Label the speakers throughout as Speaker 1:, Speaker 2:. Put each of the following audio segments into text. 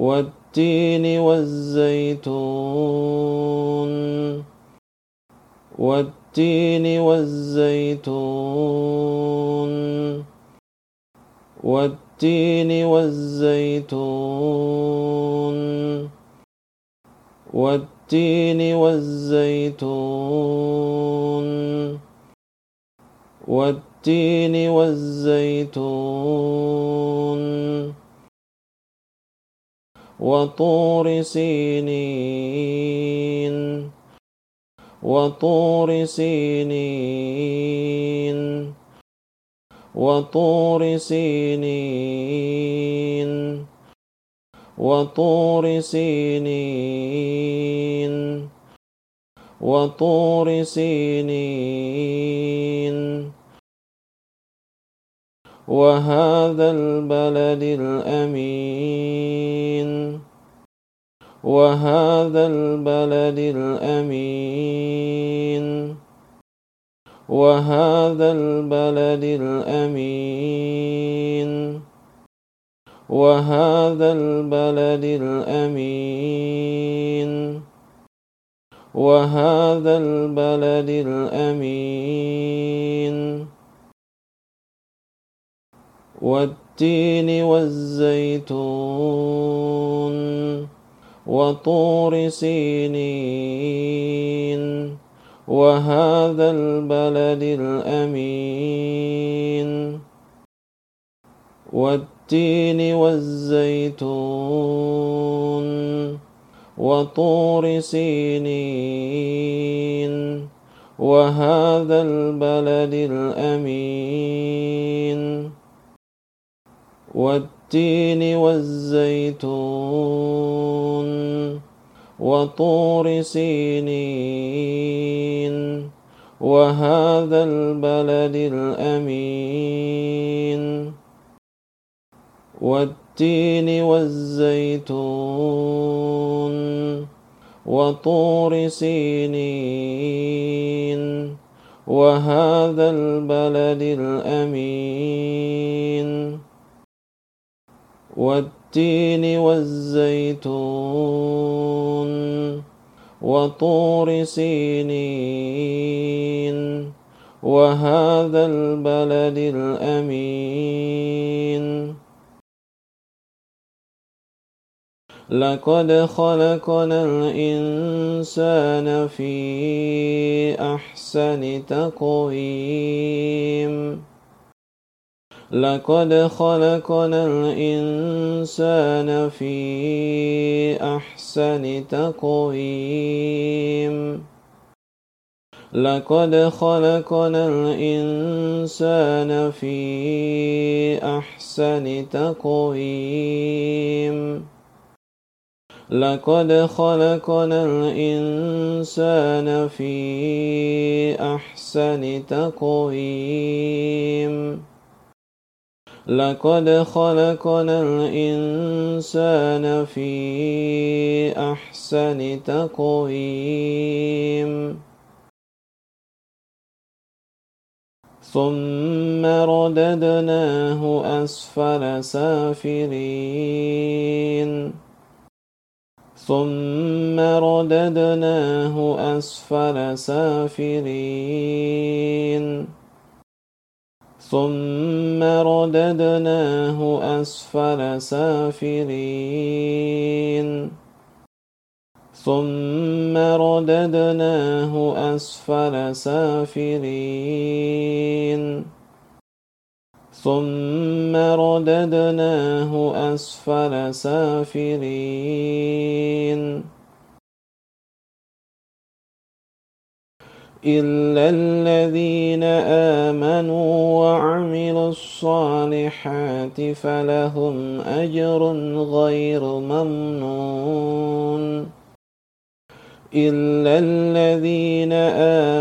Speaker 1: والتين والزيتون والتين والزيتون والتين والزيتون والتين والزيتون والتين والزيتون وطور سينين وطور سينين وطور سينين وطور سينين وطور سينين وهذا البلد الأمين وهذا البلد الأمين وهذا البلد الأمين وهذا البلد الأمين وهذا البلد الأمين والتين والزيتون وطور سينين وهذا البلد الامين والتين والزيتون وطور سينين وهذا البلد الامين والتين والزيتون وطور سينين وهذا البلد الامين والتين والزيتون وطور سينين وهذا البلد الامين والتين والزيتون وطور سينين وهذا البلد الامين لقد خلقنا الانسان في احسن تقويم لقد خلقنا الإنسان في أحسن تقويم لقد خلقنا الإنسان في أحسن تقويم لقد خلقنا الإنسان في أحسن تقويم لقد خلقنا الإنسان في أحسن تقويم ثم رددناه أسفل سافلين ثم رددناه أسفل سافلين ثم رددناه أسفل سافلين ثم رددناه أسفل سافلين ثم رددناه أسفل سافلين إلا الذين آمنوا وعملوا الصالحات فلهم أجر غير ممنون إلا الذين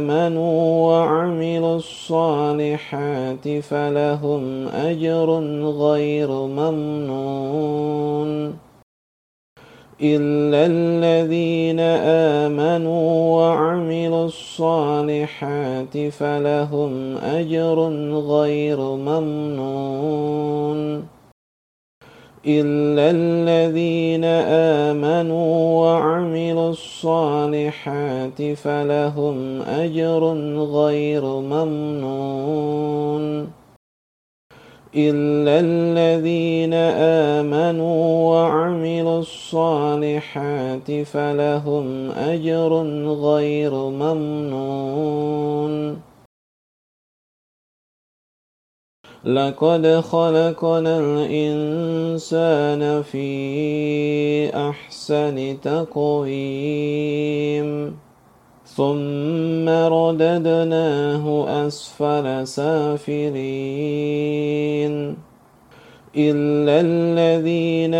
Speaker 1: آمنوا وعملوا الصالحات فلهم أجر غير ممنون إلا الذين آمنوا وعملوا الصالحات فلهم أجر غير ممنون إلا الذين آمنوا وعملوا الصالحات فلهم أجر غير ممنون إلا الذين آمنوا وعملوا الصالحات فلهم أجر غير ممنون لقد خلقنا الإنسان في أحسن تقويم ثم رددناه أسفل سافرين إلا الذين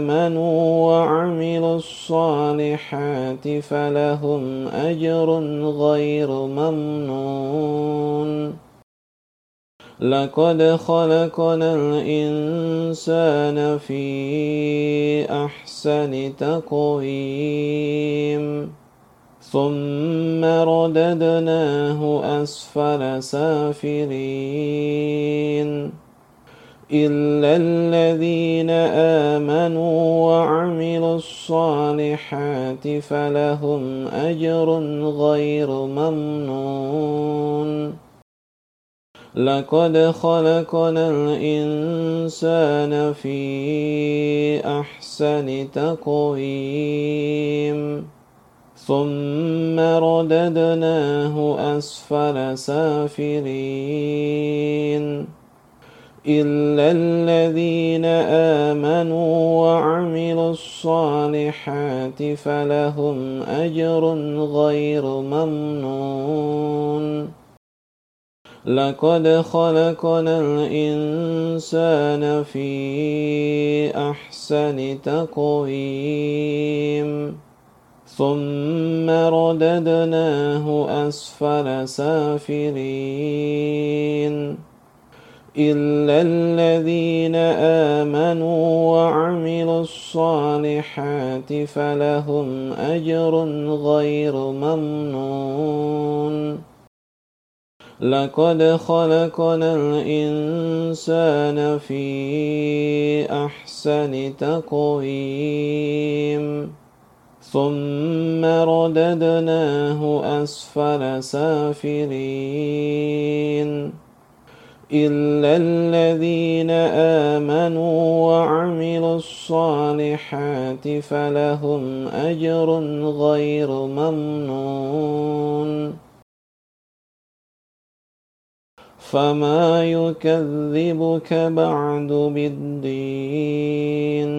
Speaker 1: آمنوا وعملوا الصالحات فلهم أجر غير ممنون لقد خلقنا الإنسان في أحسن تقويم ثم رددناه أسفل سافرين إلا الذين آمنوا وعملوا الصالحات فلهم أجر غير ممنون لقد خلقنا الإنسان في أحسن تقويم ثم رددناه أسفل سافرين إلا الذين آمنوا وعملوا الصالحات فلهم أجر غير ممنون لقد خلقنا الإنسان في أحسن تقويم ثم رددناه أسفل سافلين إلا الذين آمنوا وعملوا الصالحات فلهم أجر غير ممنون لقد خلقنا الإنسان في أحسن تقويم ثم رددناه أسفل سافرين إلا الذين آمنوا وعملوا الصالحات فلهم أجر غير ممنون فما يكذبك بعد بالدين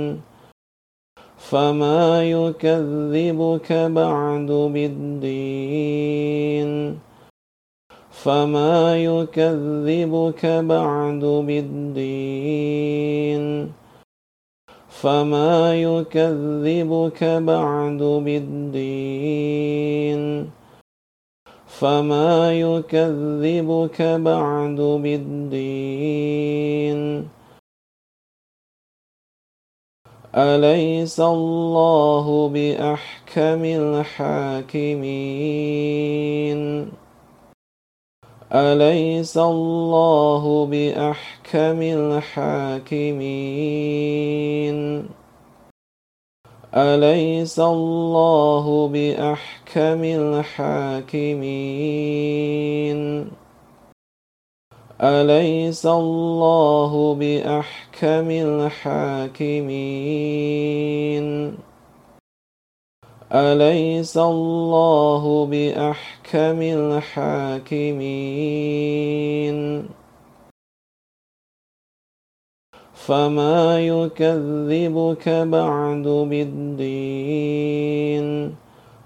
Speaker 1: فما يكذبك بعد بالدين فما يكذبك بعد بالدين فما يكذبك بعد بالدين فما يكذبك بعد بالدين أليس الله بأحكم الحاكمين أليس الله بأحكم الحاكمين أليس الله بأحكم الحاكمين أليس الله بأحكم الحاكمين أليس الله بأحكم الحاكمين فما يكذبك بعد بالدين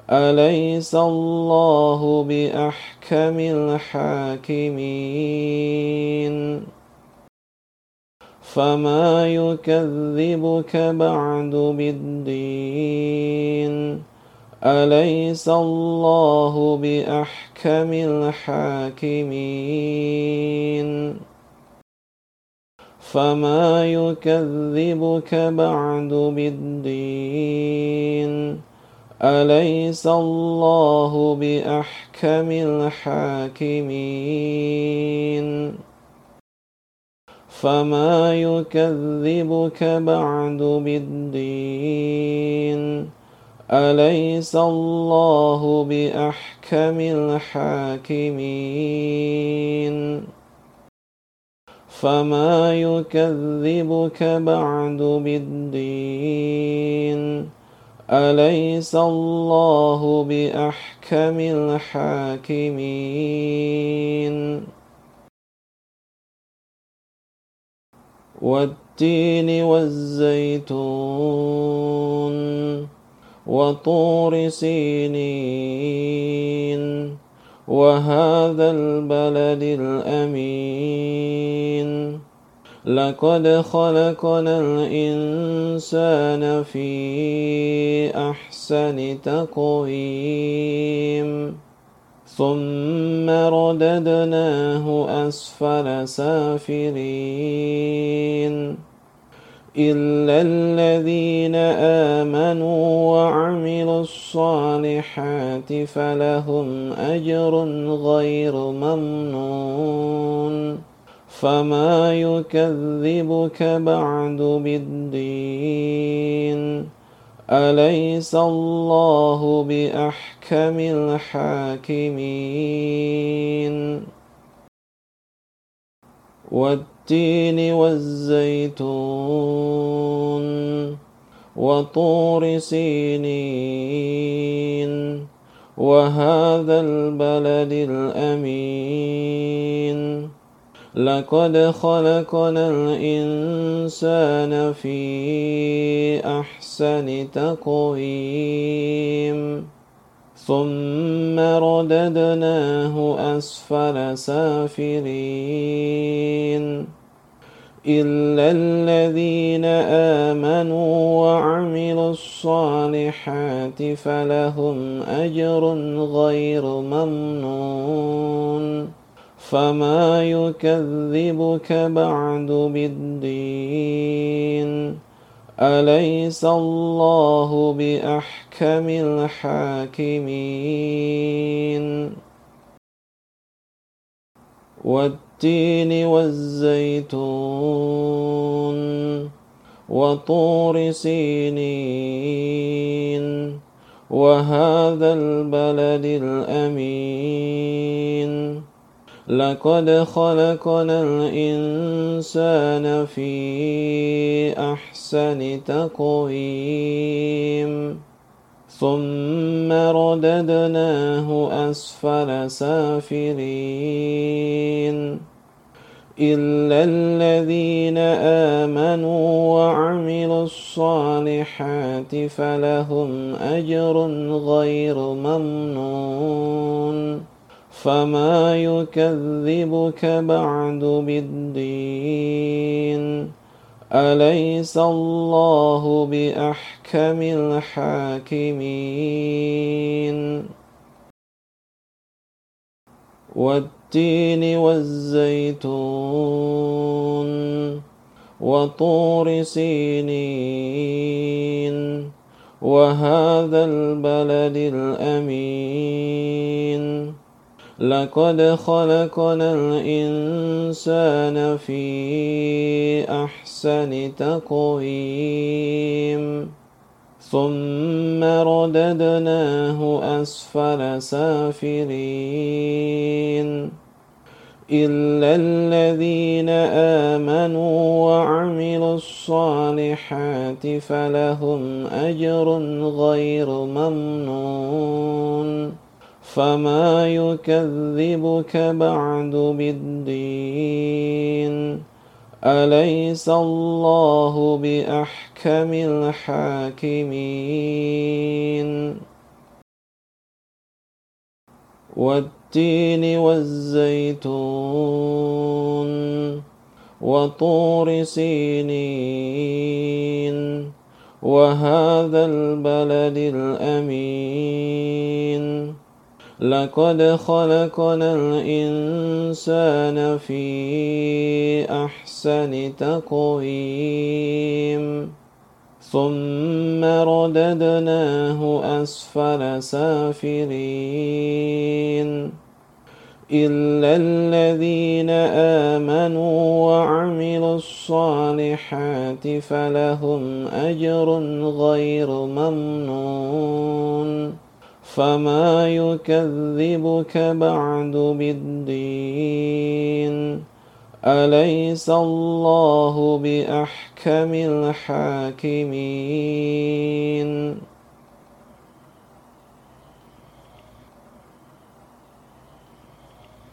Speaker 1: أليس الله بأحكم الحاكمين فما يكذبك بعد بالدين أليس الله بأحكم الحاكمين فما يكذبك بعد بالدين أليس الله بأحكم الحاكمين فما يكذبك بعد بالدين أليس الله بأحكم الحاكمين فما يكذبك بعد بالدين أليس الله بأحكم الحاكمين والتين والزيتون وطور سينين وهذا البلد الأمين لقد خلقنا الإنسان في أحسن تقويم ثم رددناه أسفل سافرين إلا الذين آمنوا وعملوا الصالحات فلهم أجر غير ممنون فما يكذبك بعد بالدين اليس الله باحكم الحاكمين والتين والزيتون وطور سينين وهذا البلد الامين لقد خلقنا الإنسان في أحسن تقويم ثم رددناه أسفل سافلين إلا الذين آمنوا وعملوا الصالحات فلهم أجر غير ممنون فما يكذبك بعد بالدين اليس الله باحكم الحاكمين والتين والزيتون وطور سينين وهذا البلد الامين لقد خلقنا الإنسان في أحسن تقويم ثم رددناه أسفل سافلين إلا الذين آمنوا وعملوا الصالحات فلهم أجر غير ممنون فما يكذبك بعد بالدين اليس الله باحكم الحاكمين والتين والزيتون وطور سينين وهذا البلد الامين لقد خلقنا الإنسان في أحسن تقويم ثم رددناه أسفل سافلين إلا الذين آمنوا وعملوا الصالحات فلهم أجر غير ممنون فما يكذبك بعد بالدين اليس الله باحكم الحاكمين والتين والزيتون وطور سينين وهذا البلد الامين لقد خلقنا الإنسان في أحسن تقويم ثم رددناه أسفل سافلين إلا الذين آمنوا وعملوا الصالحات فلهم أجر غير ممنون فما يكذبك بعد بالدين اليس الله باحكم الحاكمين